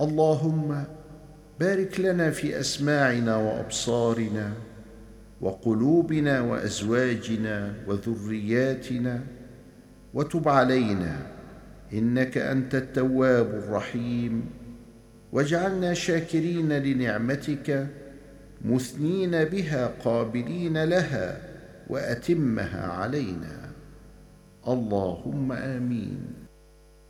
اللهم بارك لنا في أسماعنا وأبصارنا وقلوبنا وأزواجنا وذرياتنا وتب علينا إنك أنت التواب الرحيم واجعلنا شاكرين لنعمتك مثنين بها قابلين لها وأتمها علينا اللهم آمين